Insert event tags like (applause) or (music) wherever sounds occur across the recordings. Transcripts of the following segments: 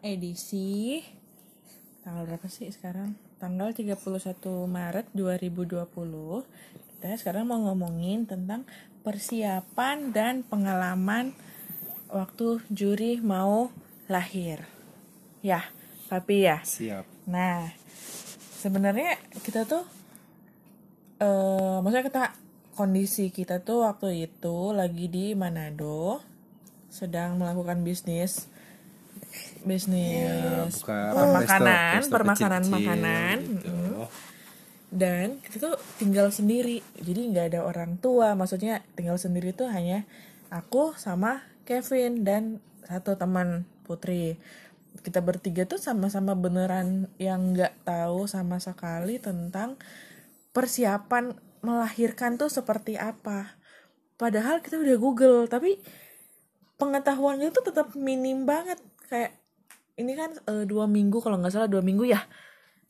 edisi tanggal berapa sih sekarang? Tanggal 31 Maret 2020. Kita sekarang mau ngomongin tentang persiapan dan pengalaman waktu juri mau lahir. Ya, tapi ya. Siap. Nah, sebenarnya kita tuh eh maksudnya kita kondisi kita tuh waktu itu lagi di Manado sedang melakukan bisnis bisnis Buka permakanan, resto- resto permakanan kecil-kecil makanan. gitu. Mm-mm. Dan kita tuh tinggal sendiri. Jadi nggak ada orang tua, maksudnya tinggal sendiri tuh hanya aku sama Kevin dan satu teman Putri. Kita bertiga tuh sama-sama beneran yang nggak tahu sama sekali tentang persiapan melahirkan tuh seperti apa. Padahal kita udah Google, tapi pengetahuannya tuh tetap minim banget. Kayak ini kan eh, dua minggu kalau nggak salah dua minggu ya,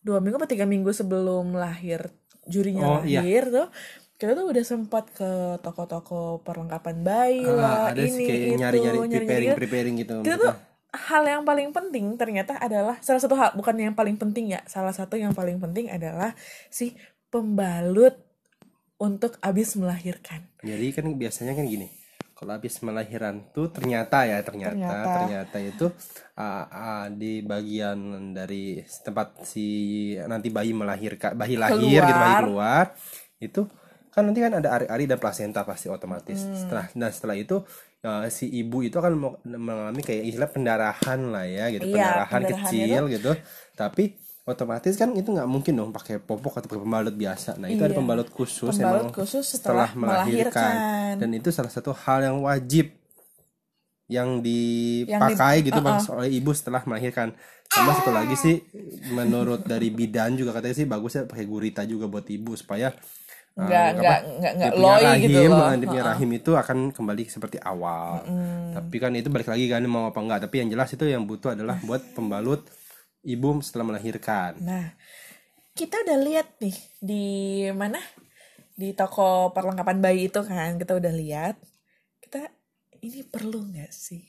dua minggu atau tiga minggu sebelum lahir jurinya Oh, iya. lahir tuh kita tuh udah sempat ke toko-toko perlengkapan bayi Ah, lah, ada sih ini kayak itu, nyari-nyari preparing gitu. preparing gitu. Itu tuh hal yang paling penting ternyata adalah salah satu hal bukan yang paling penting ya salah satu yang paling penting adalah si pembalut untuk abis melahirkan Jadi kan biasanya kan gini. Kalau habis melahiran tuh ternyata ya ternyata Ternyata. ternyata, itu ah, ah, di bagian dari tempat si nanti bayi melahirkan bayi lahir gitu bayi Keluar. keluar itu kan nanti kan ada ari-ari dan plasenta pasti otomatis. Hmm. Setelah dan setelah itu eh, si ibu itu akan mengalami kayak istilah pendarahan lah ya gitu Iya, pendarahan pendarahannya kecil gitu. Tapi otomatis kan itu nggak mungkin dong pakai popok atau pakai pembalut biasa. Nah itu ada Iya. pembalut khusus Pembalut khusus setelah melahirkan. dan itu salah satu hal yang wajib yang dipakai gitu uh-uh. Bang, oleh ibu setelah melahirkan sama satu lagi sih menurut dari bidan juga katanya sih bagusnya pakai gurita juga buat ibu supaya uh, Nggak- apa, nggak- nggak- gitu rahim, loh. uh, dia punya rahim itu akan kembali seperti awal tapi kan itu balik lagi kan mau apa enggak tapi yang jelas itu yang butuh adalah buat pembalut ibu setelah melahirkan. Nah kita udah lihat nih di mana? Di toko perlengkapan bayi itu kan kita udah lihat. Kita ini perlu nggak sih?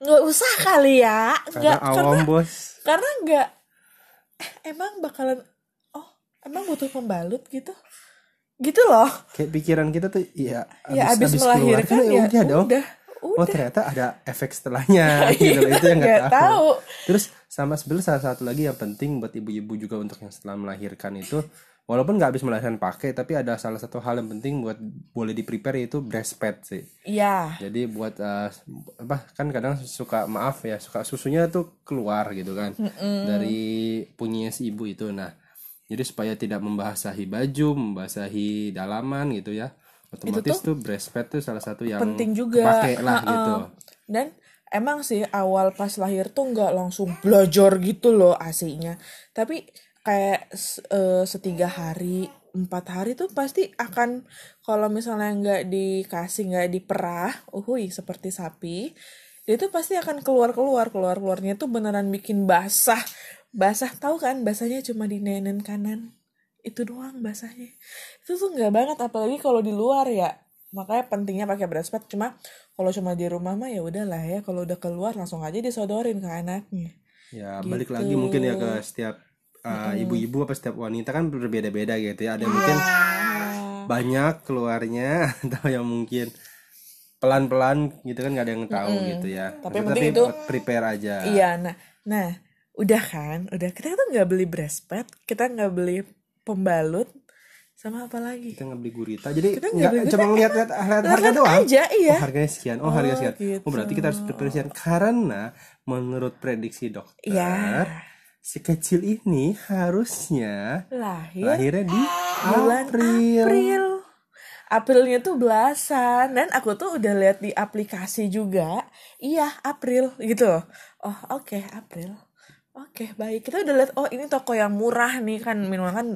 Nggak usah kali ya karena nggak awam bos. karena nggak eh, emang bakalan oh emang butuh pembalut gitu? Gitu loh. Kayak pikiran kita tuh ya ya abis, keluar melahirkan tuh ya udah dong. udah oh udah. ternyata ada efek setelahnya (laughs) gitu loh itu yang nggak tahu. tahu. terus sama sebenarnya salah satu lagi yang penting buat ibu-ibu juga untuk yang setelah melahirkan itu walaupun nggak habis melahirkan pakai tapi ada salah satu hal yang penting buat boleh di prepare yaitu breastfeed sih. Iya. Jadi buat eh, apa kan kadang suka maaf ya suka susunya tuh keluar gitu kan dari punya si ibu itu. Nah jadi supaya tidak membasahi baju membasahi dalaman gitu ya otomatis tuh breastfeed tuh salah satu yang penting juga. lah Ha-ha. gitu. Dan emang sih awal pas lahir tuh nggak langsung belajar gitu loh aslinya tapi kayak eh, setiga hari empat hari tuh pasti akan kalau misalnya nggak dikasih nggak diperah uhui seperti sapi dia tuh pasti akan keluar keluar keluar keluarnya tuh beneran bikin basah. Basah tahu kan? Basahnya cuma di nenen kanan. Itu doang basahnya itu tuh nggak banget apalagi kalau di luar ya makanya pentingnya pakai breastfeed cuma kalau cuma di rumah mah ya udahlah ya kalau udah keluar langsung aja disodorin ke anaknya Ya balik Gitu. lagi mungkin ya ke setiap uh, ibu-ibu apa setiap wanita kan berbeda-beda gitu ya. Ada yang mungkin banyak keluarnya (laughs) atau yang mungkin pelan-pelan gitu kan nggak ada yang tahu gitu ya. Tapi Maksudnya, penting itu- prepare aja. iya nah nah udah kan udah kita tuh nggak beli breastfeed kita nggak beli pembalut sama apa lagi Kita nggak beli gurita. Jadi Kita nggak cuma ngeliat-liat harga doang. aja iya Oh harganya sekian. Oh, harga sekian. gitu. Oh berarti kita harus sekian karena menurut prediksi dokter ya si kecil ini harusnya lahir lahirnya di bulan April. April. Aprilnya tuh belasan dan aku tuh udah lihat di aplikasi juga. Iya, April gitu. Oh, oke, April. Oke, baik. Kita udah lihat oh ini toko yang murah nih kan minimal kan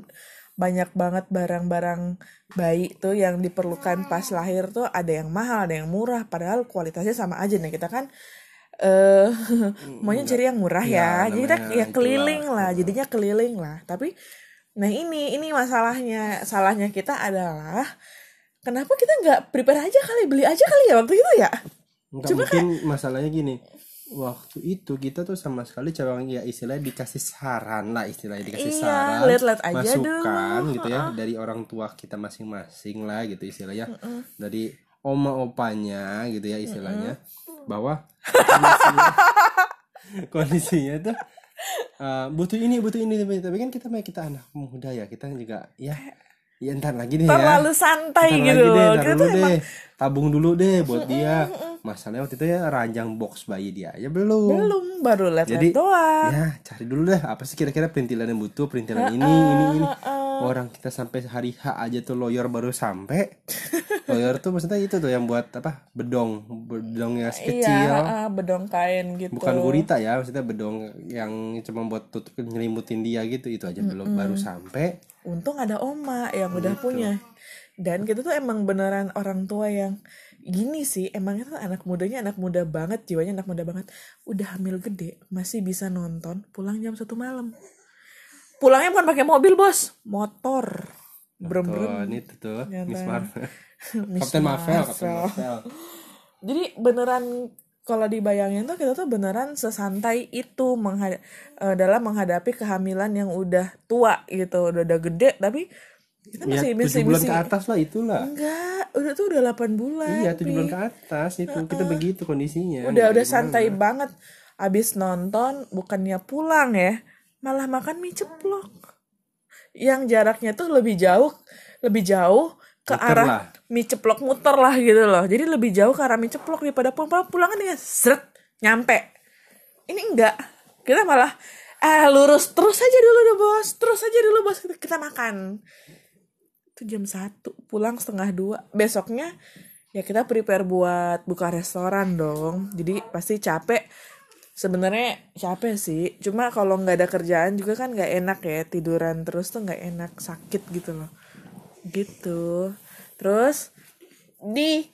banyak banget barang-barang bayi tuh yang diperlukan pas lahir tuh ada yang mahal, ada yang murah padahal kualitasnya sama aja nih. Kita kan eh (laughs) maunya cari yang murah ya. Iya, Jadi kita ya itulah. keliling lah, jadinya keliling lah. Tapi Nah ini ini masalahnya salahnya kita adalah kenapa kita nggak prepare aja kali beli aja kali ya waktu itu ya? Enggak mungkin masalahnya gini. Waktu itu kita tuh sama sekali coba ya istilahnya dikasih saran lah istilahnya dikasih Iya, saran lihat-lihat aja masukan dulu. gitu ya dari orang tua kita masing-masing lah gitu istilahnya. Dari oma opanya gitu ya istilahnya bahwa kondisinya, (laughs) kondisinya tuh uh, butuh ini butuh ini tapi kan kita kita anak muda ya kita juga ya ya ntar lagi deh ya. terlalu santai Ntar gitu lagi deh, kita dulu tuh emang deh. Tabung dulu deh buat dia. Masalahnya waktu itu ya ranjang box bayi dia aja belum. belum baru lihat Jadi doang ya cari dulu deh apa sih kira-kira perintilan yang butuh perintilan ini ini ini. Orang kita sampai hari H aja tuh lawyer baru sampai. (laughs) lawyer tuh maksudnya itu tuh yang buat apa? Bedong, bedong yang iya kecil. ah, bedong kain gitu Bukan gurita ya, maksudnya bedong yang cuma buat tutup nyelimutin dia gitu itu aja belum baru sampai. untung ada oma yang udah Gitu. punya dan kita tuh emang beneran orang tua yang gini sih emangnya tuh anak mudanya anak muda banget jiwanya anak muda banget udah hamil gede masih bisa nonton pulang jam satu malam pulangnya bukan pakai mobil bos motor brem brem ini tuh tuh. Miss (laughs) Marvel. Captain Marvel, Captain Marvel. Marvel. jadi beneran kalau dibayangin tuh kita tuh beneran sesantai itu menghad- eh, dalam menghadapi kehamilan yang udah tua gitu udah udah gede tapi kita Ya, masih tujuh masih bulan masih ke atas lah itulah. enggak udah tuh udah 8 bulan Iya, tujuh Pi. bulan ke atas itu. Kita begitu kondisinya. udah udah santai banget. Abis nonton bukannya pulang ya malah makan mie ceplok. Yang jaraknya tuh lebih jauh lebih jauh ke Muter arah lah. mie ceplok muter lah gitu loh. Jadi lebih jauh ke arah mie ceplok daripada pulang. Pulangan dengan seret nyampe. Ini enggak. Kita malah eh lurus. Terus aja dulu deh bos. Terus aja dulu bos. Kita, kita makan itu jam satu pulang setengah dua. Besoknya ya kita prepare buat buka restoran dong. Jadi pasti capek. Sebenarnya capek sih. Cuma kalau nggak ada kerjaan juga kan nggak enak ya. Tiduran terus tuh nggak enak sakit gitu loh. Gitu. Terus di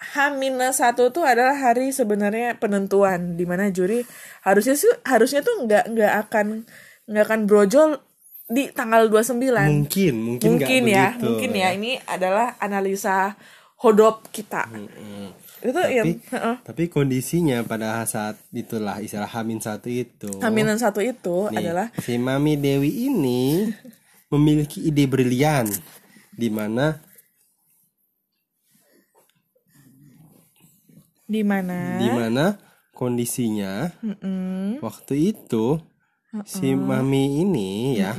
H-1 tuh adalah hari sebenarnya penentuan. Di mana juri harusnya sih harusnya tuh nggak nggak akan nggak akan brojol di tanggal 29 Mungkin, mungkin mungkin ya begitu, mungkin ya. ini adalah analisa hodop kita. Itu yang Tapi, tapi kondisinya pada saat itulah istilah Hamin satu itu. Hamilan satu itu nih, adalah si Mami Dewi ini memiliki ide brilian di mana di mana? di mana kondisinya waktu itu si Mami ini ya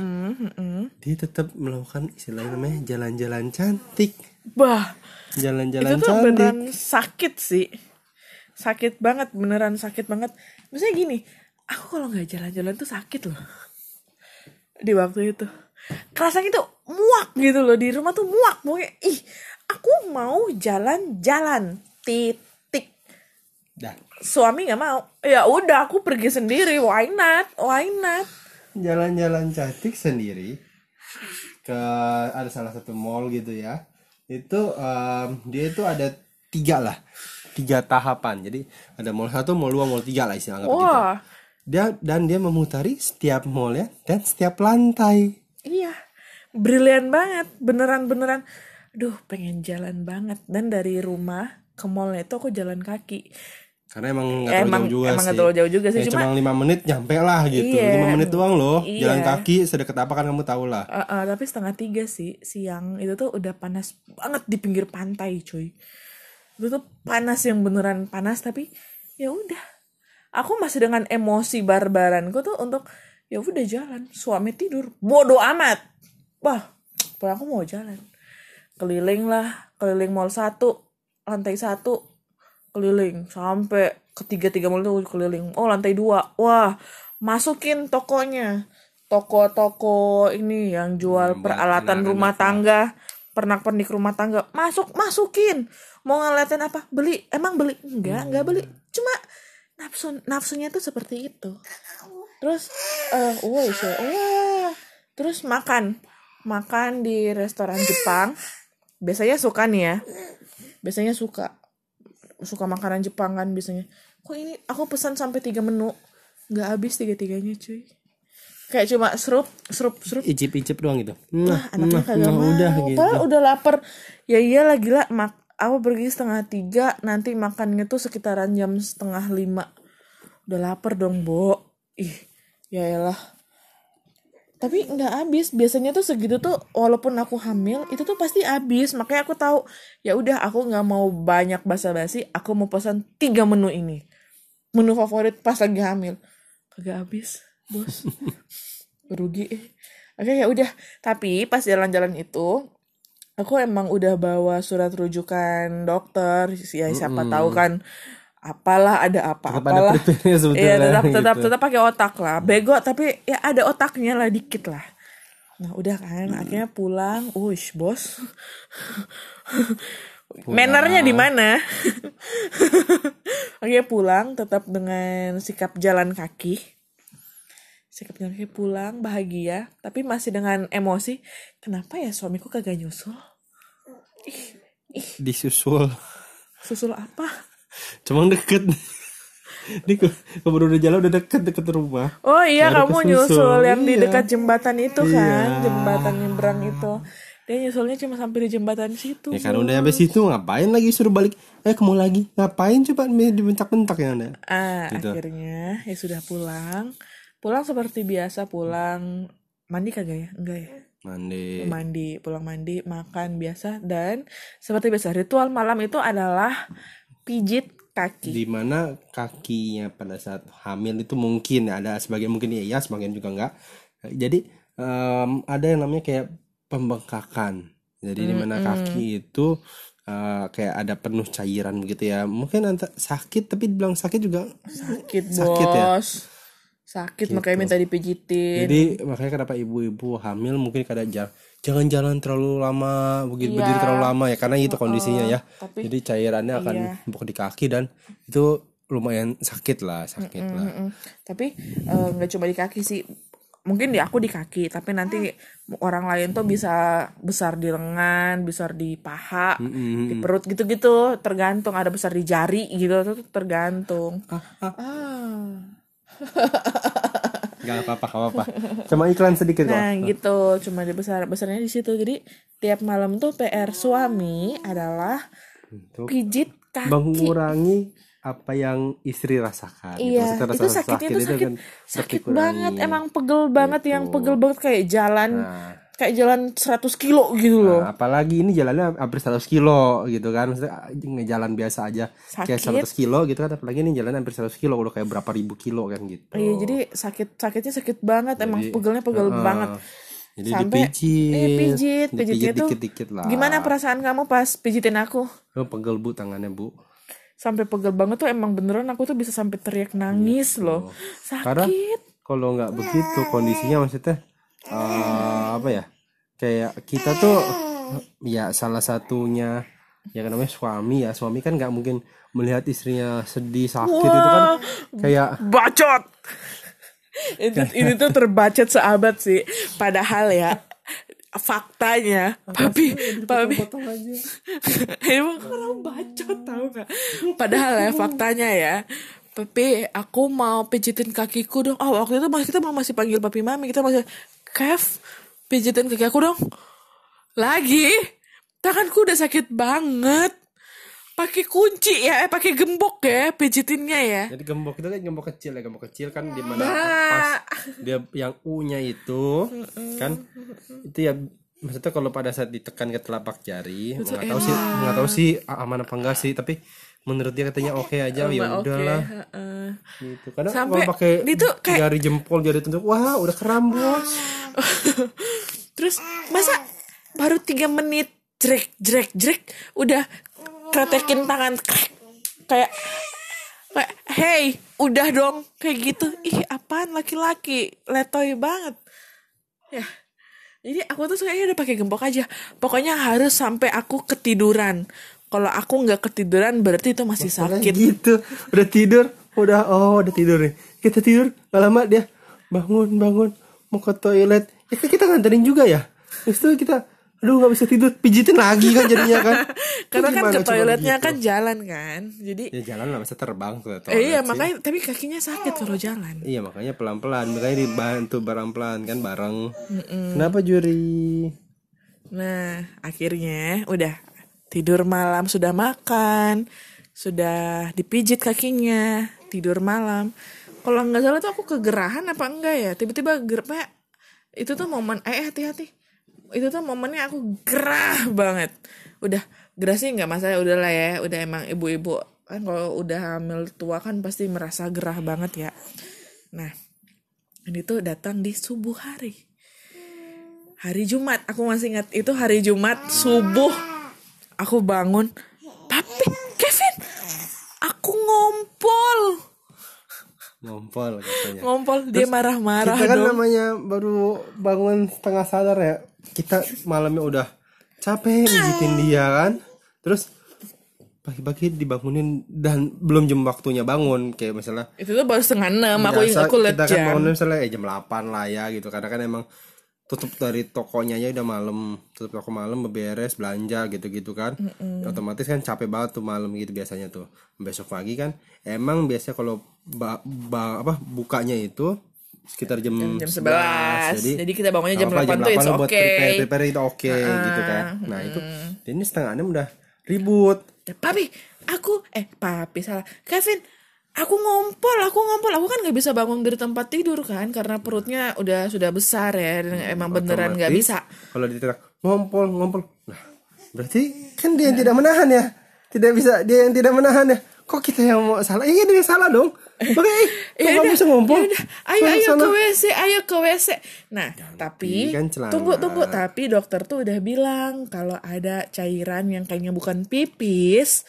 dia tetap melakukan istilahnya namanya jalan-jalan cantik. Bah itu jalan-jalan tuh cantik. beneran sakit sih. Sakit banget beneran sakit banget. Misalnya gini aku kalau nggak jalan-jalan tuh sakit loh. Di waktu itu. Rasanya tuh muak gitu loh di rumah tuh muak. Pokoknya ih aku mau jalan-jalan. Titik dan suami nggak mau. Ya udah aku pergi sendiri. Why not? Why not? Jalan-jalan cantik sendiri ke ada salah satu mall gitu ya. Itu em, dia itu ada tiga lah. Tiga tahapan. Jadi ada mall satu mall dua mall tiga lah istilahnya begitu. Wah. Dia dan dia memutari setiap mallnya dan setiap lantai. Iya, brilian banget, beneran beneran. Duh, pengen jalan banget. Dan dari rumah ke mallnya itu aku jalan kaki. karena emang nggak Ya, terlalu emang- jauh juga emang sih terlalu jauh juga sih, Ya, cuma- cuma lima menit nyampe lah gitu Iya. lima menit doang loh Iya. jalan kaki sedekat apa kan kamu tahu lah Eh, eh, tapi setengah tiga sih siang itu tuh udah panas banget di pinggir pantai, cuy. Itu tuh panas yang beneran panas tapi ya udah. Aku masih dengan emosi barbaranku tuh untuk ya udah jalan. Suami tidur, bodoh amat. Wah, pokoknya aku mau jalan. Keliling lah, keliling mall satu, lantai satu, keliling sampai ketiga tiga mall itu keliling. Oh lantai dua, wah masukin tokonya, toko-toko ini yang jual peralatan rumah tangga, pernak-pernik rumah tangga, masuk masukin. Mau ngeliatin apa? Beli? Emang beli? Enggak, enggak beli. Cuma nafsu nafsunya tuh seperti itu. Terus, eh, wah, sih, wah. Terus makan, makan di restoran Jepang. Biasanya suka nih ya. Biasanya suka suka makanan Jepang kan biasanya. Kok ini aku pesan sampai tiga menu, nggak habis tiga tiganya cuy. Kayak cuma serup, serup, serup. icip-icip doang gitu Wah, nah, anaknya nah, kagak nah, mau. udah gitu Padahal udah lapar. Ya iyalah gila, mak aku pergi setengah tiga, nanti makannya tuh sekitaran jam setengah lima. udah lapar dong Bo ih ya elah tapi nggak habis. Biasanya tuh segitu tuh walaupun aku hamil itu tuh pasti habis. Makanya aku tahu ya udah aku nggak mau banyak basa-basi. Aku mau pesan tiga menu ini. Menu favorit pas lagi hamil. Kagak habis bos. (laughs) Rugi. Oke ya udah. Tapi pas jalan-jalan itu aku emang udah bawa surat rujukan dokter. Ya siapa tahu kan apalah ada apa Tetap ada apalah prepare-nya sebetulnya, iya tetap tetap gitu. tetap pakai otak lah bego tapi ya ada otaknya lah dikit lah nah udah kan akhirnya pulang uish bos Mannernya di mana? (laughs) Akhirnya pulang tetap dengan sikap jalan kaki. Sikap jalan kaki pulang bahagia, tapi masih dengan emosi. Kenapa ya suamiku kagak nyusul? disusul Susul apa? Cuma deket (laughs) di ke kebun udah jalan udah deket deket rumah Oh iya Baru kamu kesusul, nyusul yang di iya. dekat jembatan itu kan, Iya. jembatan nyebrang itu. Dia nyusulnya cuma sampai di jembatan situ. ya kan udah sampai situ ngapain lagi suruh balik eh kamu lagi ngapain coba dibentak-bentak ya anda Ah, Gitu. akhirnya ya sudah pulang. Pulang seperti biasa, pulang mandi kagak ya? Enggak ya? mandi Mandi, pulang mandi, makan biasa dan seperti biasa ritual malam itu adalah pijit kaki. di mana kakinya pada saat hamil itu mungkin ada sebagian mungkin iya sebagian juga enggak jadi em, ada yang namanya kayak pembengkakan jadi di mana kaki itu eh, kayak ada penuh cairan begitu ya mungkin anta sakit tapi bilang sakit juga Sakit, Sakit ya? Bos. Sakit makanya minta dipijitin. jadi makanya kenapa ibu-ibu hamil mungkin kadang ja- jangan jalan terlalu lama begitu Iya. berdiri terlalu lama ya karena itu kondisinya ya tapi- jadi cairannya akan Iya. numpuk di kaki dan itu lumayan sakit lah sakit lah Mm-mm. Tapi eh, nggak cuma di kaki sih. Mungkin di aku di kaki, tapi nanti orang lain tuh bisa besar di lengan, besar di paha, di perut gitu-gitu, tergantung ada besar di jari gitu tuh tergantung. Ah. (laughs) Gak apa-apa, gak apa-apa. (laughs) Cuma iklan sedikit kok. Nah gitu, cuma di besar besarnya di situ. Jadi tiap malam tuh PR suami adalah Untuk pijit kaki. mengurangi apa yang istri rasakan. gitu. Iya, Maksudnya itu sakitnya tuh sakit, kan sakit dikurangi. banget, emang pegel banget yang pegel banget kayak jalan, Nah. Kayak jalan 100 kilo gitu loh. Nah, apalagi ini jalannya hampir 100 kilo gitu kan. Maksudnya ngejalan biasa aja kayak Sakit. 100 kilo gitu kan. Apalagi ini jalan hampir 100 kilo udah kayak berapa ribu kilo kan gitu. Iya, jadi sakit sakitnya sakit banget, emang pegelnya pegel Heeh. banget. Jadi Sampai dipijit, eh, pijit, pijitnya dipijit tuh dikit-dikit lah. Gimana perasaan kamu pas pijitin aku? Oh, pegel bu tangannya bu. Sampai pegel banget tuh emang beneran aku tuh bisa sampai teriak nangis loh. Karena Sakit. kalau nggak begitu kondisinya maksudnya eh, apa ya kayak kita tuh ya salah satunya ya kan namanya suami ya suami kan nggak mungkin melihat istrinya sedih sakit itu kan kayak Bacot. itu ini tuh terbacot seabad sih. Padahal ya faktanya. Papi papi. aja. (laughs) Emang orang bacot tau gak padahal ya faktanya ya papi aku mau pijitin kakiku dong. Oh waktu itu masih kita masih panggil papi mami kita masih Kev pijitin kaki aku dong. Lagi tanganku udah sakit banget. Pakai kunci ya eh pakai gembok ya pijitinnya ya. Jadi gembok itu kan gembok kecil ya gembok kecil kan di mana Nah. pas dia yang U nya itu kan? Itu ya maksudnya kalau pada saat ditekan ke telapak jari nggak tahu sih nggak tahu sih aman apa enggak sih tapi menurut dia katanya oke aja ya udahlah. heeh. gitu. Karena Sampai kalau pakai itu kayak- jari jempol jari tunjuk wah udah kram bos. (laughs) Terus masa baru tiga menit jrek jrek jrek udah kretekin tangan krek. kayak kayak hey udah dong kayak gitu. Ih apaan laki-laki? Letoy banget. Ya jadi aku tuh kayaknya udah pakai gembok aja. Pokoknya harus sampai aku ketiduran kalau aku nggak ketiduran berarti itu masih Makanya sakit. gitu. Udah tidur udah oh udah tidur nih. Kita tidur gak lama dia bangun bangun mau ke toilet. Ya kan kita nganterin juga ya. Terus itu kita aduh nggak bisa tidur. Pijitin lagi kan jadinya kan. (laughs) Karena kan ke toiletnya begitu? kan jalan kan. Jadi ya jalan lah masa terbang ke toilet eh, iya sih. makanya tapi kakinya sakit kalau jalan. Iya makanya pelan pelan makanya dibantu bareng pelan kan bareng. Kenapa juri? Nah, akhirnya udah tidur malam sudah makan. sudah dipijit kakinya tidur malam. Kalau nggak salah tuh aku kegerahan apa enggak ya? Tiba-tiba gerah itu tuh momen eh hati-hati. Itu tuh momennya aku gerah banget. Udah gerah sih nggak masalah udah lah ya. Udah emang ibu-ibu kan kalau udah hamil tua kan pasti merasa gerah banget ya. Nah ini tuh datang di subuh hari. Hari Jumat aku masih ingat itu hari Jumat subuh aku bangun. Tapi Kevin aku ngompol. Ngompol katanya. Ngompol dia marah-marah kita kan dong. namanya baru bangun setengah sadar ya. Kita malamnya udah capek mijitin dia kan. Terus pagi-pagi dibangunin dan belum jam waktunya bangun. Kayak misalnya itu tuh baru setengah enam aku biasa aku lihat kita kan jam. bangun misalnya eh, jam 8 lah ya gitu. Karena kan emang tutup dari tokonya aja udah malam. Tutup toko malam beberes belanja gitu-gitu kan. Otomatis kan capek banget tuh malam gitu biasanya tuh. Besok pagi kan emang biasanya kalau ba- ba- apa bukanya itu sekitar jam, jam 11. 11 jadi, kita bangunnya jam apa, 8 tuh it's lo buat okay. prepare, prepare itu oke gitu kan. Nah itu ini setengah enam udah ribut. Papi aku eh papi salah. Kevin aku ngompol aku ngompol. Aku kan nggak bisa bangun dari tempat tidur kan karena perutnya udah sudah besar ya dan emang beneran nggak bisa. kalau diteriak ngompol ngompol. Nah berarti kan dia yang tidak menahan ya. Tidak bisa dia yang tidak menahan ya. Kok kita yang mau salah? Iya dia yang salah dong. (laughs) Oke eh, kok Ya kamu bisa ngompol? ayo ayo sana. ke WC ayo ke WC nah tapi kan celana. tunggu tunggu. Tapi dokter tuh udah bilang kalau ada cairan yang kayaknya bukan pipis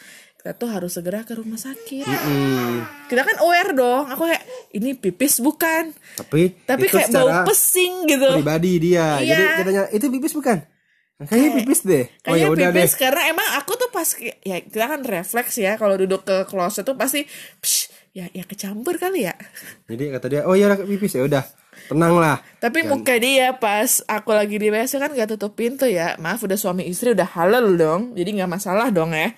kita tuh harus segera ke rumah sakit. Hmm, kita kan aware dong. Aku kayak ini pipis bukan? Tapi tapi kayak bau pesing gitu. pribadi dia. Iya. jadi katanya itu pipis bukan? Kayaknya pipis deh. Oh Kayaknya ya udah deh. pipis karena emang aku tuh pas ya kita kan refleks ya kalau duduk ke closet tuh pasti psh, ya ya kecampur kali ya. jadi kata dia oh ya pipis ya udah tenang lah Tapi muka dia pas aku lagi di WC kan gak tutup pintu ya. Maaf udah suami istri udah halal dong. Jadi nggak masalah dong ya.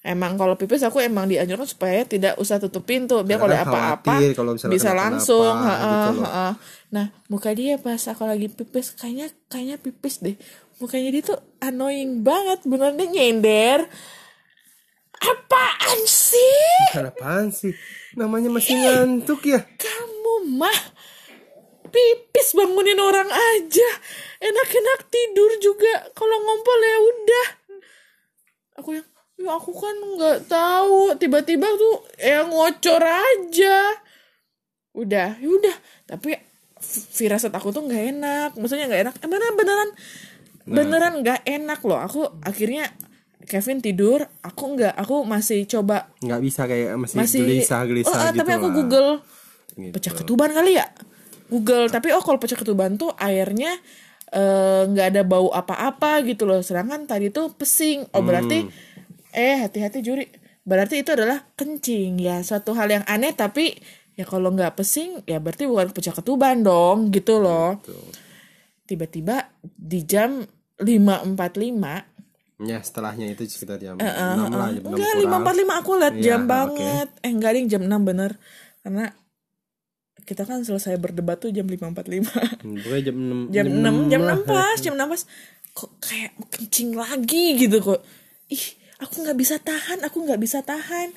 Emang kalau pipis aku emang dianjurkan supaya tidak usah tutup pintu biar kalau ada apa-apa bisa langsung. gitu heeh, loh. heeh. Nah muka dia pas aku lagi pipis kayaknya kayaknya pipis deh. Mukanya dia tuh annoying banget beneran dia nyender. Apaan sih? Bukan apaan sih namanya masih ngantuk ya Kamu mah pipis bangunin orang aja. Enak-enak tidur juga. Kalau ngompol ya udah. Aku yang ya aku kan nggak tahu. Tiba-tiba tuh ya ngocor aja. Udah, ya udah. Tapi firasat aku tuh nggak enak. Maksudnya nggak enak. Eh, beneran beneran beneran nggak enak loh. Aku akhirnya Kevin tidur, aku nggak, aku masih coba nggak bisa kayak masih, masih gelisah gelisah Oh, ah, gitu tapi aku lah. Google Gitu. pecah ketuban kali ya Google tapi oh kalau pecah ketuban tuh airnya eh, nggak ada bau apa-apa gitu loh sedangkan tadi tuh pesing oh berarti eh hati-hati juri berarti itu adalah kencing ya suatu hal yang aneh tapi ya kalau nggak pesing ya berarti bukan pecah ketuban dong gitu loh tiba-tiba di jam 5.45 ya setelahnya itu sekitar jam Eh, eh, enam lah eh. jam Enggak, kurang. lima empat lima aku lihat Iya, jam banget. Eh enggak ding jam 6 bener. Karena kita kan selesai berdebat tuh jam 5.45. Hmm, pokoknya jam enam jam 6, jam lah. 6 pas, jam 6 pas. Kok kayak kencing lagi gitu kok. Ih, aku nggak bisa tahan, aku nggak bisa tahan.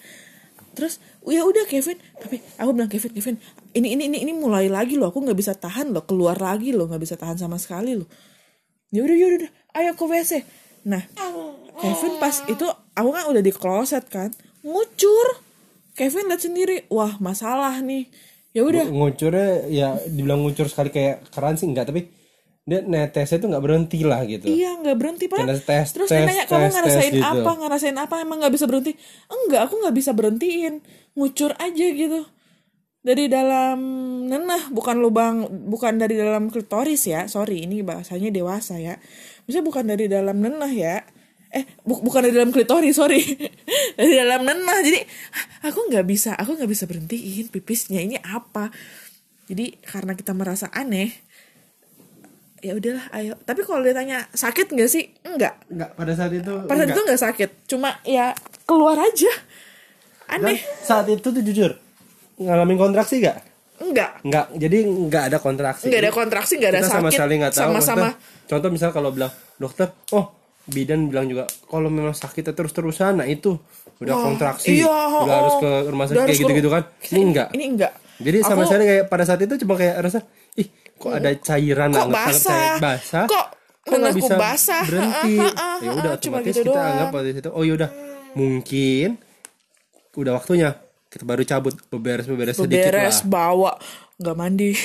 Terus ya udah Kevin, tapi aku bilang Kevin, Kevin, ini ini ini ini mulai lagi loh, aku nggak bisa tahan loh, keluar lagi loh, nggak bisa tahan sama sekali loh. Ya udah, ya udah, ayo ke WC. Nah, Kevin pas itu aku kan udah di kloset kan, ngucur. Kevin lihat sendiri, wah masalah nih. Ya udah, ngucurnya ya dibilang ngucur sekali kayak keran sih enggak tapi dia netesnya tuh nggak berhenti lah gitu Iya nggak berhenti pak. Tes, Terus tes, dia nanya kamu tes, ngerasain tes gitu." apa? Ngerasain apa? Emang nggak bisa berhenti? Enggak, aku nggak bisa berhentiin. Ngucur aja gitu. Dari dalam nenah, bukan lubang, bukan dari dalam klitoris ya. Sorry, ini bahasanya dewasa ya. Maksudnya bukan dari dalam nenah ya. Eh, bu- bukan dari dalam klitoris, sorry. (laughs) dari dalam nenah. Jadi aku nggak bisa, aku nggak bisa berhentiin pipisnya. Ini apa? Jadi karena kita merasa aneh, ya udahlah ayo. Tapi kalau dia tanya sakit nggak sih? Enggak enggak pada saat itu pada saat itu nggak. sakit. Cuma ya keluar aja. Dan aneh. saat itu tuh jujur ngalamin kontraksi gak? enggak Enggak, jadi enggak ada kontraksi. nggak ada kontraksi nggak ada Kita sakit. sama sekali nggak tahu. sama-sama. Maksudnya, Contoh misal kalau bilang dokter, oh bidan bilang juga kalau memang sakitnya terus terusan nah itu udah kontraksi. iya, udah oh, harus ke rumah sakit kayak gitu gitu kan? Ini enggak ini enggak jadi sama sekali kayak pada saat itu cuma kayak rasa ih kok ada cairan kok anggap- anggap basah? kayak basah? Kok kok nggak bisa basah? berhenti? Ya udah otomatis gitu kita doang. anggap pada situ oh yaudah mungkin udah waktunya. Kita baru cabut beberes beberes sedikit lah. beres bawa nggak mandi. (laughs)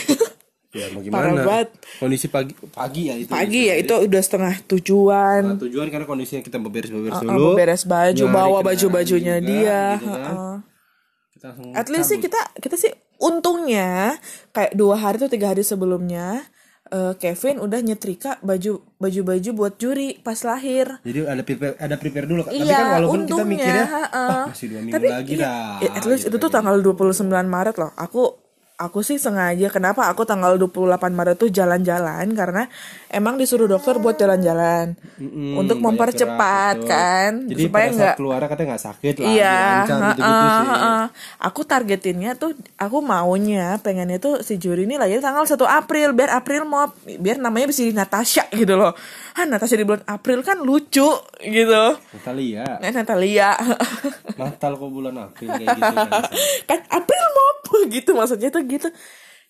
Ya mau Parah gimana? banget. kondisi pagi pagi ya itu pagi ya itu udah setengah tujuan. Nah, tujuan karena kondisinya kita beberes beberes Ah, dulu. beres baju bawa baju bajunya juga, dia gitu kan. Ha-ha. kita langsung at least sih kita kita sih untungnya kayak dua hari tuh tiga hari sebelumnya eh, Kevin udah nyetrika baju baju baju buat juri pas lahir jadi ada prepare ada prepare dulu tapi Iya, kan walaupun kita untungnya, mikirnya ha-ha. ah, masih dua minggu Tapi lagi iya, dah ya, at least gitu itu tuh kan. tanggal 29 Maret loh. Aku aku sih sengaja kenapa aku tanggal 28 Maret tuh jalan-jalan karena emang disuruh dokter buat jalan-jalan Mm-mm, untuk mempercepat betul. kan jadi supaya nggak keluar katanya nggak sakit lah Iya, lancar gitu gitu heeh, sih heeh. aku targetinnya tuh, aku maunya pengennya tuh si juri ini lahir tanggal 1 April, biar April mau, biar namanya bisa di Natasha gitu loh. Ah Natasha di bulan April kan lucu gitu. Natalia Nah, Natalia Natal kok bulan April kayak gitu kan (laughs) kan April mau (laughs) gitu maksudnya tuh gitu.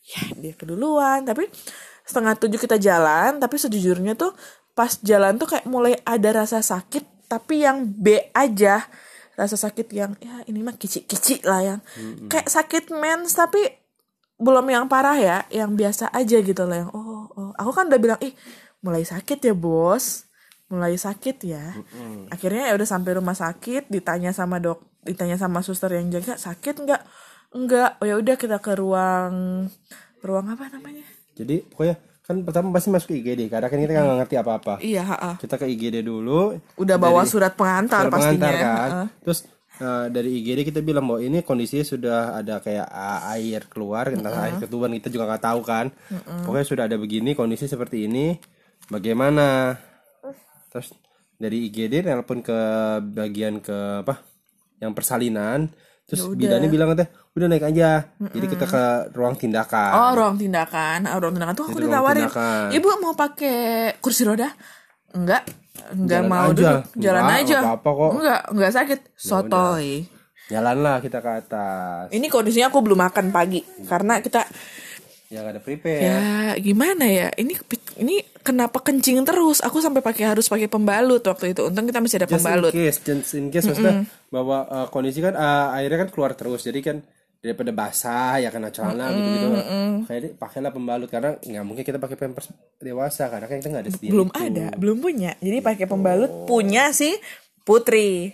Ya dia keduluan, tapi setengah tujuh kita jalan, tapi sejujurnya tuh pas jalan tuh kayak mulai ada rasa sakit, tapi yang B aja. Rasa sakit yang ya ini mah kicik-kicik lah yang. Kayak sakit mens tapi belum yang parah ya yang biasa aja gitu lah yang oh, oh. aku kan udah bilang ih mulai sakit ya bos. Mulai sakit ya. Akhirnya ya udah sampai rumah sakit ditanya sama dok ditanya sama suster yang jaga sakit nggak nggak oh ya udah kita ke ruang ruang apa namanya? Jadi pokoknya kan pertama pasti masuk ke IGD karena kan kita nggak ngerti apa-apa. Iya ha-ha. kita ke IGD dulu. Udah bawa surat pengantar surat pastinya. pengantar kan. Ha-ha. terus eh, dari IGD kita bilang bahwa ini kondisinya sudah ada kayak ah, air keluar entah air ketuban kita juga nggak tahu kan. Pokoknya sudah ada begini kondisi seperti ini. Bagaimana? Terus dari IGD nelpon ke bagian ke apa? Yang persalinan. Terus bidannya bilang katanya udah naik aja jadi kita ke ruang tindakan Oh ruang tindakan, ah, ruang tindakan tuh aku Jadi ditawarin. Ibu mau pakai kursi roda? Enggak, enggak Jalan mau aja. duduk, jalan Enggak, aja. enggak apa-apa kok. Ya Enggak, enggak sakit. Sotoy. jalanlah kita ke atas Ini kondisinya aku belum makan pagi karena kita yang ada prepare ya gimana ya? Ini ini kenapa kencing terus? Aku sampai pakai harus pakai pembalut waktu itu. Untung kita masih ada just pembalut. in case just in case maksudnya bahwa uh, kondisi kan uh, airnya kan keluar terus jadi kan daripada basah ya kena celana gitu gitu kayak pakailah pembalut karena nggak mungkin kita pakai pampers dewasa karena kan kita nggak ada sendiri Belum ada, belum punya. Jadi pakai pembalut punya si Putri.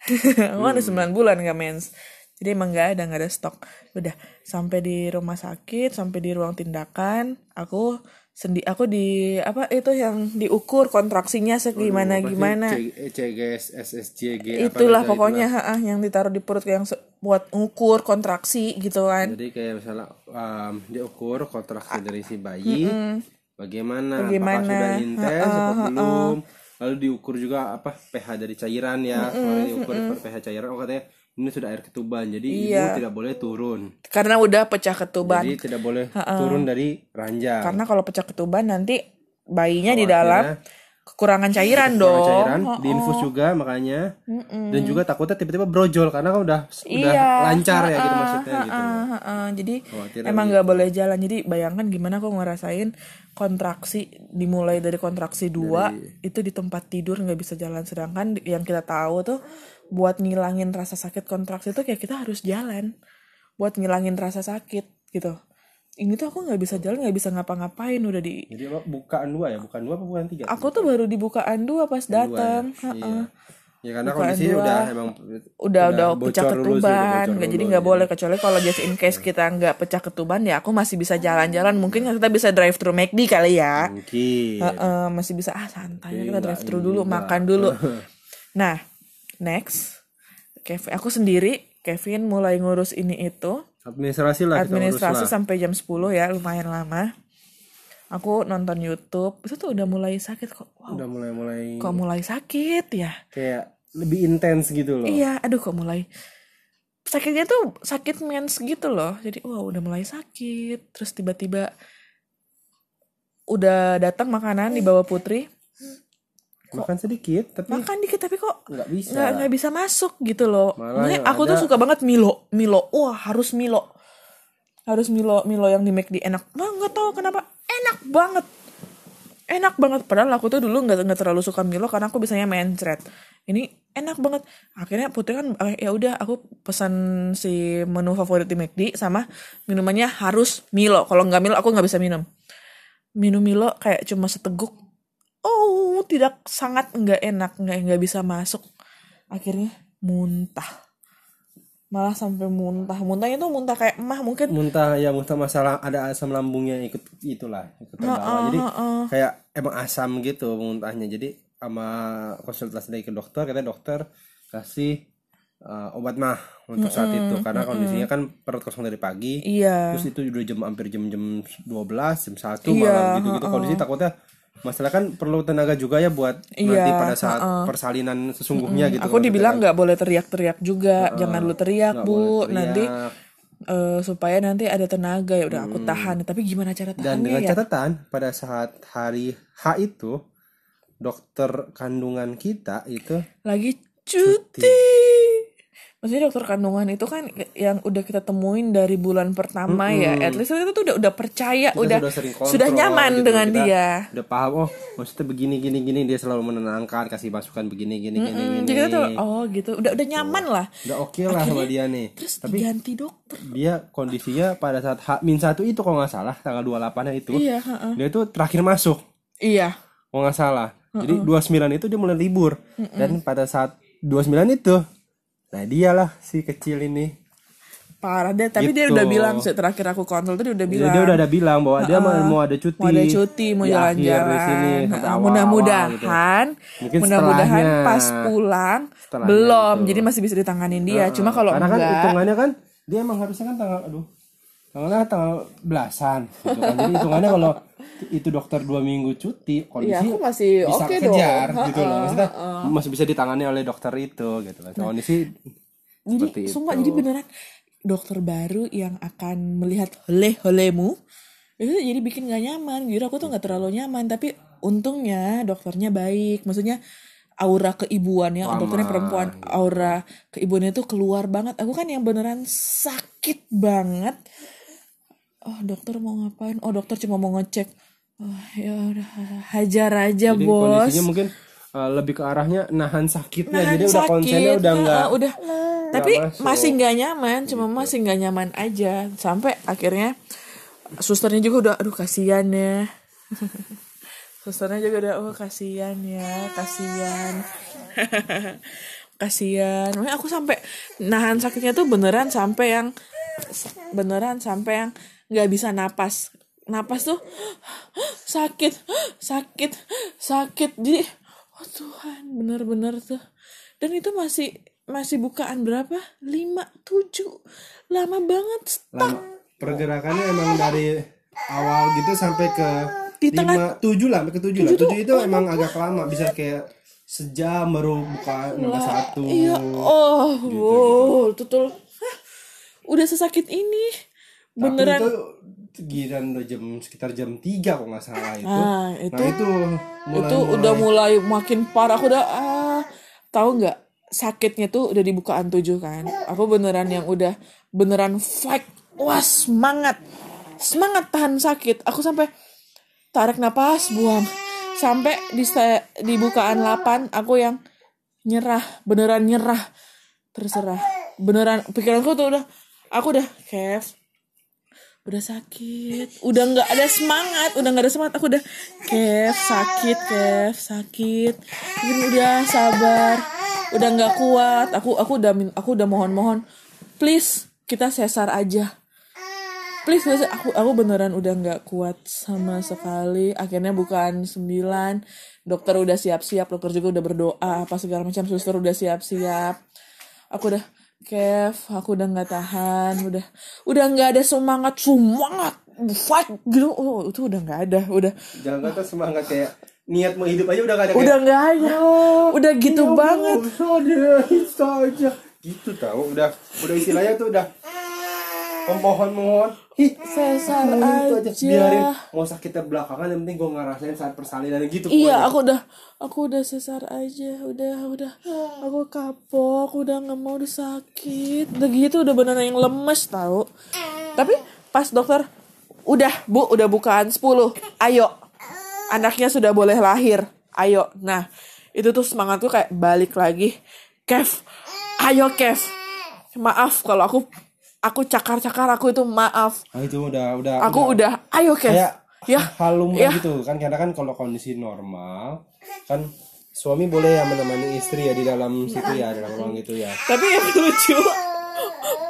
(laughs) aku ada 9 bulan gak mens. Jadi emang gak ada, gak ada stok. Udah, sampai di rumah sakit, sampai di ruang tindakan, aku sendi aku di apa itu yang diukur kontraksinya segimana gimana. C- CGS SSJG apa Itulah namanya, pokoknya ha, yang ditaruh di perut yang buat ngukur kontraksi gitu kan. jadi kayak misalnya um, diukur kontraksi dari si bayi bagaimana, Bagaimana, apakah sudah intens atau belum? lalu diukur juga apa pH dari cairan ya. Kemarin diukur pH cairan oh katanya ini sudah air ketuban jadi Iya. ibu tidak boleh turun. Karena udah pecah ketuban. jadi tidak boleh turun dari ranjang. Karena kalau pecah ketuban nanti bayinya di dalam kekurangan cairan Kurang dong. cairan diinfus juga makanya. Dan juga takutnya tiba-tiba brojol karena kan udah udah Iya, lancar ya gitu maksudnya gitu. Ah, ah, ah. jadi Khawatir emang nggak boleh jalan. Jadi bayangkan gimana aku ngerasain kontraksi dimulai dari kontraksi dua itu di tempat tidur nggak bisa jalan. Sedangkan yang kita tahu tuh buat ngilangin rasa sakit kontraksi itu kayak kita harus jalan. Buat ngilangin rasa sakit gitu ini tuh aku nggak bisa jalan nggak bisa ngapa-ngapain udah di jadi apa bukaan dua ya? Bukan dua apa bukan tiga? Aku tuh baru dibukaan dua pas datang. Iya. Ya karena kondisinya dua. udah emang udah udah pecah sih, udah ketuban. bocor nggak jadi nggak iya. boleh kecuali kalau just in case kita nggak pecah ketuban ya aku masih bisa jalan-jalan. Mungkin kita bisa drive thru McD kali ya. Mungkin. Heeh, masih bisa. Ah santai kita drive thru dulu makan dulu. (laughs) Nah next. Kevin aku sendiri Kevin mulai ngurus ini itu administrasi lah kita administrasi lah. sampai jam 10 ya lumayan lama. Aku nonton YouTube. Itu tuh udah mulai sakit kok. Wow. Udah mulai mulai kok mulai sakit ya? Kayak lebih intens gitu loh. Iya, aduh kok mulai sakitnya tuh sakit mens gitu loh. Jadi wah udah mulai sakit. Terus tiba-tiba udah datang makanan di bawah Putri. Makan sedikit tapi makan dikit tapi kok nggak bisa. nggak nggak bisa masuk gitu loh. Malah Makanya yang aku tuh ada- suka banget Milo Milo. Wah harus Milo. Harus Milo Milo yang di McD. Enak. Wah, nggak tahu kenapa. Enak banget. Enak banget. Padahal aku tuh dulu nggak nggak terlalu suka Milo karena aku bisanya mencret. Ini enak banget. Akhirnya putri kan eh, ya udah aku pesan si menu favorit di McD sama minumannya harus Milo. Kalau nggak Milo aku nggak bisa minum. Minum Milo kayak cuma seteguk tidak sangat nggak enak nggak nggak bisa masuk. Akhirnya muntah. Malah sampai muntah. Muntahnya tuh muntah kayak emah mungkin. Muntah ya muntah masalah ada asam lambungnya ikut itulah ikut terbawa. Jadi kayak emang asam gitu muntahnya. Jadi sama konsultasi dari ke dokter katanya dokter kasih uh, obat mah untuk saat itu. Karena kondisinya kan perut kosong dari pagi. Iya. Terus itu udah jam hampir jam-jam 12 jam 1 Iya, malam gitu-gitu. kondisi takutnya masalah kan perlu tenaga juga ya buat nanti pada saat persalinan sesungguhnya gitu aku dibilang nggak boleh teriak-teriak juga. Jangan lu teriak bu. boleh nanti teriak. eh, supaya nanti ada tenaga. Ya udah aku tahan. Tapi gimana cara dan tahannya dengan ya? catatan pada saat hari H itu dokter kandungan kita itu lagi cuti. Maksudnya dokter kandungan itu kan yang udah kita temuin dari bulan pertama ya. At least kita tuh udah udah percaya, kita udah sudah sering kontrol sudah nyaman gitu. dengan Kita dia. udah paham oh maksudnya begini gini gini dia selalu menenangkan kasih masukan begini gini gini Hmm, gini jadi kita tuh oh gitu, udah udah nyaman lah. udah oke lah sama dia nih Terus diganti dokter. dia kondisinya pada saat H min satu itu kalau nggak salah tanggal 28 nya itu Iya, heeh. dia itu terakhir masuk Iya. kalau nggak salah jadi 29 itu dia mulai libur dan pada saat 29 itu nah dialah si kecil ini Parah deh, tapi dia Gitu. udah bilang sih terakhir aku kontrol tadi udah Dia, bilang. dia udah ada bilang bahwa dia mau, mau ada cuti mau ada cuti, mau jalan-jalan. Nah, Mudah-mudahan, gitu. Mudah-mudahan pas pulang belum, gitu. jadi masih bisa ditanganin dia. Cuma kalau karena kan enggak, hitungannya kan dia emang harusnya kan tanggal aduh tanggalnya tanggal belasan gitu kan. Jadi hitungannya kalau itu dokter dua minggu cuti kondisi Iya, aku masih bisa oke kejar dong. gitu loh. Maksudnya masih bisa ditangani oleh dokter itu gitu kan kondisi seperti jadi sumpah itu. jadi beneran dokter baru yang akan melihat hole-holemu itu jadi bikin gak nyaman. Jadi aku tuh nggak terlalu nyaman tapi untungnya dokternya baik. Maksudnya aura keibuannya dokternya perempuan aura keibuannya tuh keluar banget. Aku kan yang beneran sakit banget oh dokter mau ngapain? Oh dokter cuma mau ngecek. Oh, ya udah hajar aja jadi bos. kondisinya mungkin uh, lebih ke arahnya nahan sakitnya. Nahan jadi udah konsennya udah Nah, enggak udah. Tapi masuk. masih nggak nyaman cuma masih nggak nyaman aja. Sampai akhirnya susternya juga udah aduh kasihan ya. (laughs) Susternya juga udah oh kasihan ya kasihan. (laughs) Kasihan. Makanya aku sampai nahan sakitnya tuh beneran sampai yang beneran sampai yang nggak bisa napas. Napas tuh sakit sakit sakit. Jadi oh Tuhan bener-bener tuh. Dan itu masih masih bukaan berapa? Lima tujuh. Lama banget stuck. Lama- pergerakannya emang dari awal gitu sampai ke Di lima tujuh lah sampai ke tujuh lah. Tujuh itu emang agak lama bisa kayak sejam baru buka nomor satu iya. oh wow betul Hah, udah sesakit ini beneran Tapi itu giran udah jam sekitar jam 3 kalau nggak salah itu. Nah, itu- nah itu mulai itu udah mulai makin parah. Aku udah ah tahu nggak? Sakitnya tuh udah di bukaan tujuh kan? Aku beneran yang udah beneran fight. Wah semangat. Semangat tahan sakit. Aku sampai tarik napas buang. Sampai di di bukaan 8 aku yang nyerah. Beneran nyerah. Terserah. Beneran pikiranku tuh udah aku udah Kev udah sakit. Udah nggak ada semangat. Udah nggak ada semangat. Aku udah Kev sakit Kev sakit. Mungkin udah sabar. Udah nggak kuat. Aku aku udah aku udah mohon mohon please kita sesar aja. Please aku aku beneran udah nggak kuat sama sekali. Akhirnya bukan sembilan. Dokter udah siap-siap dokter juga udah berdoa apa segala macam. Suster udah siap-siap. Aku udah Kev aku udah nggak tahan udah udah nggak ada semangat semangat fight gitu. Oh itu udah nggak ada udah. Jangan kata semangat kayak niat mau hidup aja udah gak ada udah nggak ada. Udah gitu Ya banget. Aja gitu tau udah udah istilahnya tuh udah. Memohon mohon Ih, Sesar itu aja. biarin. Mau sakitnya belakangan yang penting gue ngerasain saat persalinan gitu Iya, aku udah aku udah sesar aja, udah udah. Aku kapok, udah nggak mau udah sakit, udah gitu udah beneran yang lemes tahu. Tapi pas dokter udah bu udah bukaan 10 ayo. Anaknya sudah boleh lahir. Ayo. Nah itu tuh semangatku kayak balik lagi. Kev ayo Kev. Maaf kalau aku aku cakar-cakar aku itu maaf. Ah, itu udah udah aku udah. ayo Kev. Kayak ya hal lumrah ya. gitu kan karena kan kalau kondisi normal kan suami boleh ya menemani istri ya di dalam situ ya dalam ruang gitu ya. Tapi yang lucu,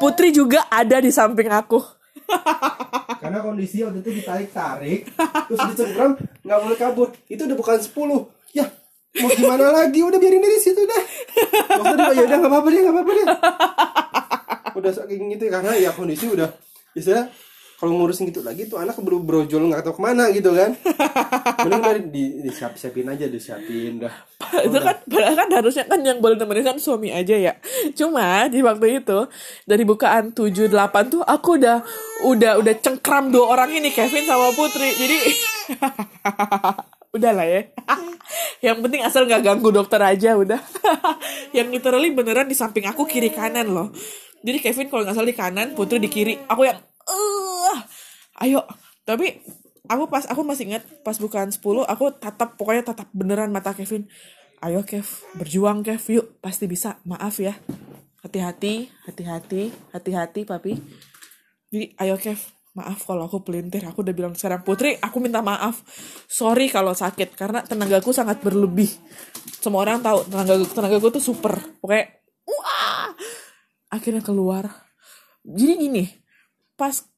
Putri juga ada di samping aku. karena kondisi waktu itu ditarik tarik terus dicengkram nggak boleh kabur. Itu udah bukan 10 ya mau gimana lagi? Udah biarin dari situ dah waktu itu ya udah nggak apa-apa deh nggak apa-apa deh udah saking gitu karena ya kondisi udah istilah kalau ngurusin gitu lagi tuh anak keburu brojol nggak tahu ke mana gitu kan mending udah di, disiap siapin aja disiapin dah itu kan padahal kan harusnya kan yang boleh nemenin kan suami aja ya. Cuma di waktu itu dari bukaan 7 8 tuh aku udah udah udah cengkram dua orang ini Kevin sama Putri. Jadi (laughs) udah lah ya. (laughs) yang penting asal nggak ganggu dokter aja udah. (laughs) yang literally beneran di samping aku kiri kanan loh. Jadi Kevin kalau nggak salah di kanan, Putri di kiri. Aku yang eh ayo. Tapi aku pas aku masih ingat pas bukaan 10 aku tatap pokoknya tatap beneran mata Kevin. Ayo Kev, berjuang Kev, yuk pasti bisa. Maaf ya. Hati-hati, hati-hati, hati-hati papi. Jadi ayo Kev, maaf kalau aku pelintir. Aku udah bilang sekarang Putri, aku minta maaf. Sorry kalau sakit karena tenagaku sangat berlebih. Semua orang tahu tenaga tenagaku tuh super. Pokoknya. Akhirnya keluar. Jadi gini, pas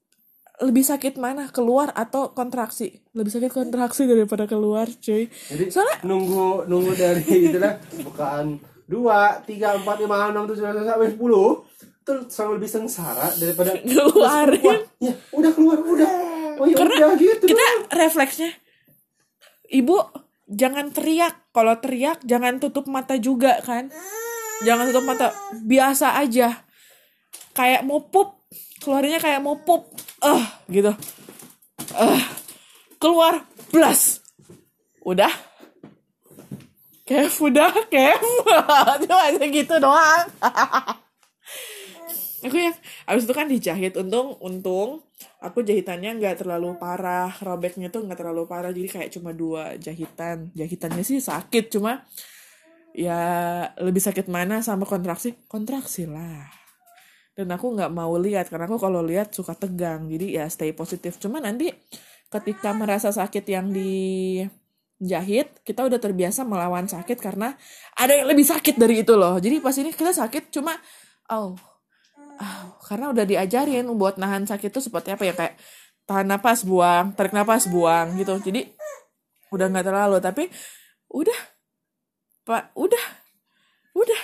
lebih sakit mana keluar atau kontraksi? Lebih sakit kontraksi daripada keluar cuy. Jadi soalnya nunggu nunggu dari (laughs) itulah bukaan dua tiga empat lima enam tujuh delapan sampai sepuluh. Itu selalu lebih sengsara daripada Keluarin. Ya udah keluar udah. Oh ya Karena udah gitu kita refleksnya ibu jangan teriak. Kalau teriak jangan tutup mata juga kan jangan tutup mata. Biasa aja. Kayak mau pup. Keluarnya kayak mau pup. Eh gitu. Eh keluar. Plus udah. Kev udah. Kev. (laughs) Cuma aja gitu doang. (laughs) Aku yang abis itu kan dijahit. Untung untung aku jahitannya nggak terlalu parah. Robeknya tuh nggak terlalu parah. Jadi kayak cuma dua jahitan. Jahitannya sih sakit cuma ya lebih sakit mana sama kontraksi? Kontraksi lah. Dan aku nggak mau lihat karena aku kalau lihat suka tegang. Jadi ya stay positif. Cuma nanti ketika merasa sakit yang dijahit kita udah terbiasa melawan sakit karena ada yang lebih sakit dari itu loh. Jadi pas ini kita sakit cuma oh oh, karena udah diajarin buat nahan sakit itu seperti apa ya kayak tahan napas buang tarik napas buang gitu. Jadi udah nggak terlalu. Tapi udah pak udah. Udah.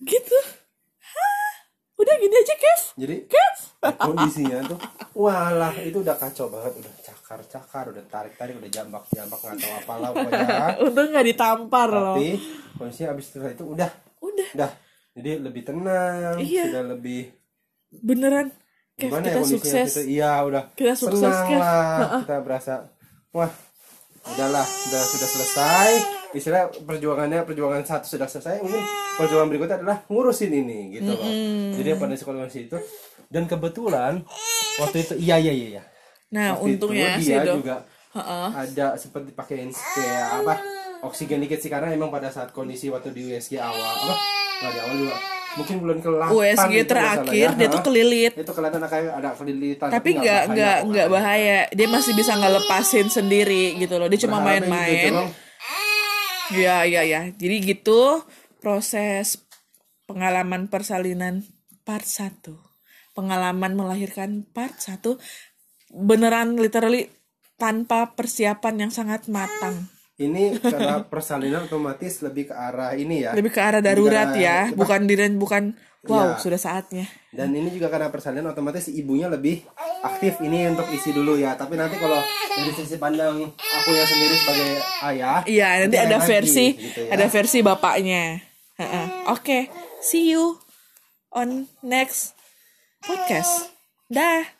Gitu. Hah, udah gini aja Kev jadi Kev kondisinya tuh (laughs) walah itu udah kacau banget udah cakar cakar udah tarik tarik udah jambak jambak nggak tahu apalah pokoknya. (laughs) Untung nggak ditampar loh. Tapi kondisinya abis setelah itu udah. Udah. Udah. Jadi lebih tenang Iya. sudah lebih beneran. Kev gimana kita ya sukses. iya udah Kita sukses, senang Kev. lah. Kita berasa wah udahlah sudah sudah selesai. Istilah perjuangannya perjuangan satu sudah selesai mungkin perjuangan berikutnya adalah ngurusin ini gitu loh. Jadi pada sekolah itu dan kebetulan waktu itu iya iya iya iya. nah Waktu untungnya itu sih dia dok juga Heeh. ada seperti pakein kayak apa oksigen dikit sih karena emang pada saat kondisi waktu di USG awal apa nggak di awal juga mungkin bulan ke USG terakhir dia tuh kelilit. Itu kelihatan kayak ada kelilitan tapi nggak nggak nggak bahaya. Dia masih bisa ngelepasin sendiri gitu loh. Dia cuma gitu, main-main. ya ya ya jadi gitu proses pengalaman persalinan part 1 pengalaman melahirkan part 1 beneran literally tanpa persiapan yang sangat matang ini karena persalinan otomatis lebih ke arah ini ya lebih ke arah darurat ya bukan diren bukan wow Iya. sudah saatnya dan ini juga karena persalinan otomatis si ibunya lebih aktif ini untuk isi dulu ya tapi nanti kalau dari sisi pandang aku yang sendiri sebagai ayah iya nanti ada lagi, versi gitu ya. ada versi bapaknya Heeh. oke see you on next podcast dah